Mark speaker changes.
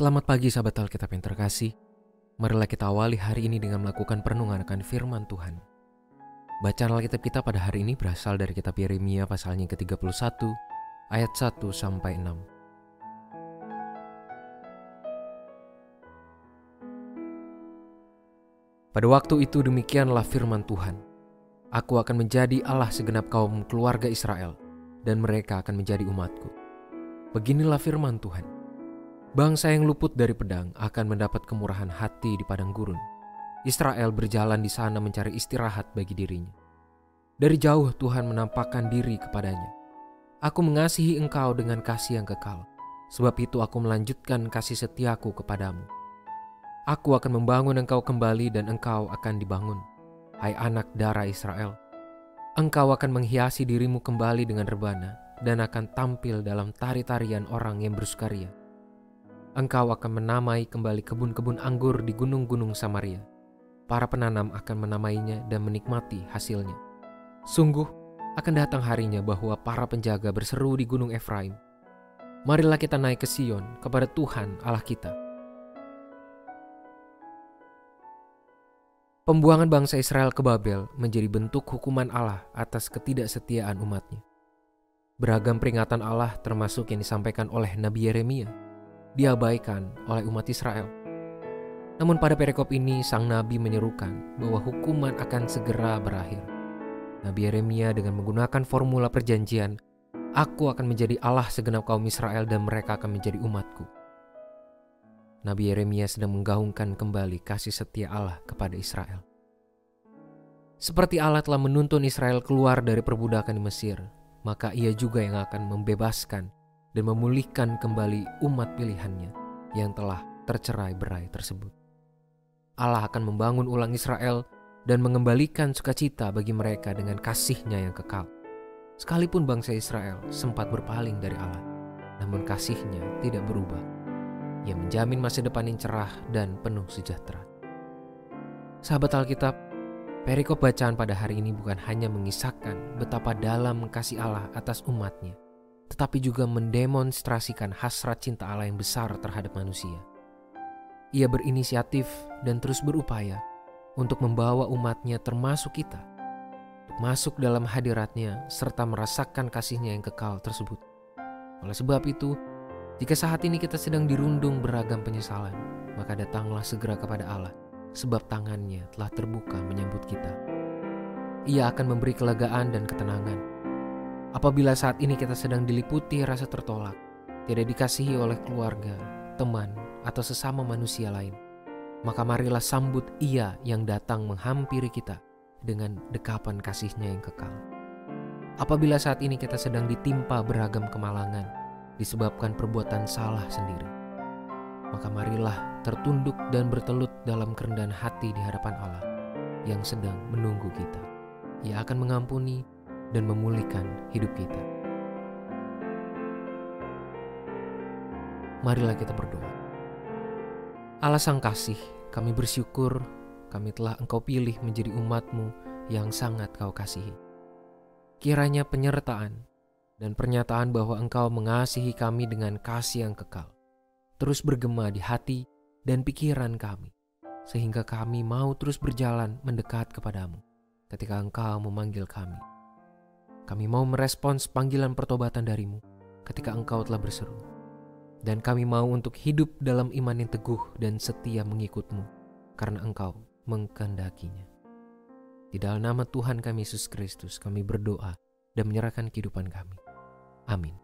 Speaker 1: Selamat pagi sahabat Alkitab yang terkasih. Marilah kita awali hari ini dengan melakukan perenungan akan firman Tuhan. Bacaan Alkitab kita pada hari ini berasal dari kitab Yeremia pasalnya ke-31 ayat 1 sampai 6. Pada waktu itu demikianlah firman Tuhan. Aku akan menjadi Allah segenap kaum keluarga Israel, dan mereka akan menjadi umatku. Beginilah firman Tuhan. Bangsa yang luput dari pedang akan mendapat kemurahan hati di padang gurun. Israel berjalan di sana mencari istirahat bagi dirinya. Dari jauh Tuhan menampakkan diri kepadanya. Aku mengasihi engkau dengan kasih yang kekal, sebab itu aku melanjutkan kasih setiaku kepadamu. Aku akan membangun engkau kembali dan engkau akan dibangun, hai anak darah Israel. Engkau akan menghiasi dirimu kembali dengan rebana dan akan tampil dalam tari-tarian orang yang bersukaria. Engkau akan menamai kembali kebun-kebun anggur di gunung-gunung Samaria. Para penanam akan menamainya dan menikmati hasilnya. Sungguh, akan datang harinya bahwa para penjaga berseru di gunung Efraim. Marilah kita naik ke Sion kepada Tuhan Allah kita Pembuangan bangsa Israel ke Babel menjadi bentuk hukuman Allah atas ketidaksetiaan umatnya. Beragam peringatan Allah termasuk yang disampaikan oleh Nabi Yeremia diabaikan oleh umat Israel. Namun pada perikop ini sang nabi menyerukan bahwa hukuman akan segera berakhir. Nabi Yeremia dengan menggunakan formula perjanjian, "Aku akan menjadi Allah segenap kaum Israel dan mereka akan menjadi umatku." Nabi Yeremia sedang menggaungkan kembali kasih setia Allah kepada Israel. Seperti Allah telah menuntun Israel keluar dari perbudakan di Mesir, maka ia juga yang akan membebaskan dan memulihkan kembali umat pilihannya yang telah tercerai berai tersebut. Allah akan membangun ulang Israel dan mengembalikan sukacita bagi mereka dengan kasihnya yang kekal. Sekalipun bangsa Israel sempat berpaling dari Allah, namun kasihnya tidak berubah yang menjamin masa depan yang cerah dan penuh sejahtera. Sahabat Alkitab, perikop bacaan pada hari ini bukan hanya mengisahkan betapa dalam kasih Allah atas umatnya, tetapi juga mendemonstrasikan hasrat cinta Allah yang besar terhadap manusia. Ia berinisiatif dan terus berupaya untuk membawa umatnya termasuk kita, masuk dalam hadiratnya serta merasakan kasihnya yang kekal tersebut. Oleh sebab itu, jika saat ini kita sedang dirundung beragam penyesalan, maka datanglah segera kepada Allah, sebab tangannya telah terbuka menyambut kita. Ia akan memberi kelegaan dan ketenangan. Apabila saat ini kita sedang diliputi rasa tertolak, tidak dikasihi oleh keluarga, teman, atau sesama manusia lain, maka marilah sambut ia yang datang menghampiri kita dengan dekapan kasihnya yang kekal. Apabila saat ini kita sedang ditimpa beragam kemalangan, disebabkan perbuatan salah sendiri. Maka marilah tertunduk dan bertelut dalam kerendahan hati di hadapan Allah yang sedang menunggu kita. Ia akan mengampuni dan memulihkan hidup kita. Marilah kita berdoa. Allah Sang Kasih, kami bersyukur kami telah Engkau pilih menjadi umatmu yang sangat Kau kasihi. Kiranya penyertaan dan pernyataan bahwa Engkau mengasihi kami dengan kasih yang kekal terus bergema di hati dan pikiran kami, sehingga kami mau terus berjalan mendekat kepadamu ketika Engkau memanggil kami. Kami mau merespons panggilan pertobatan darimu ketika engkau telah berseru. Dan kami mau untuk hidup dalam iman yang teguh dan setia mengikutmu karena engkau mengkandakinya. Di dalam nama Tuhan kami Yesus Kristus kami berdoa dan menyerahkan kehidupan kami. Amin.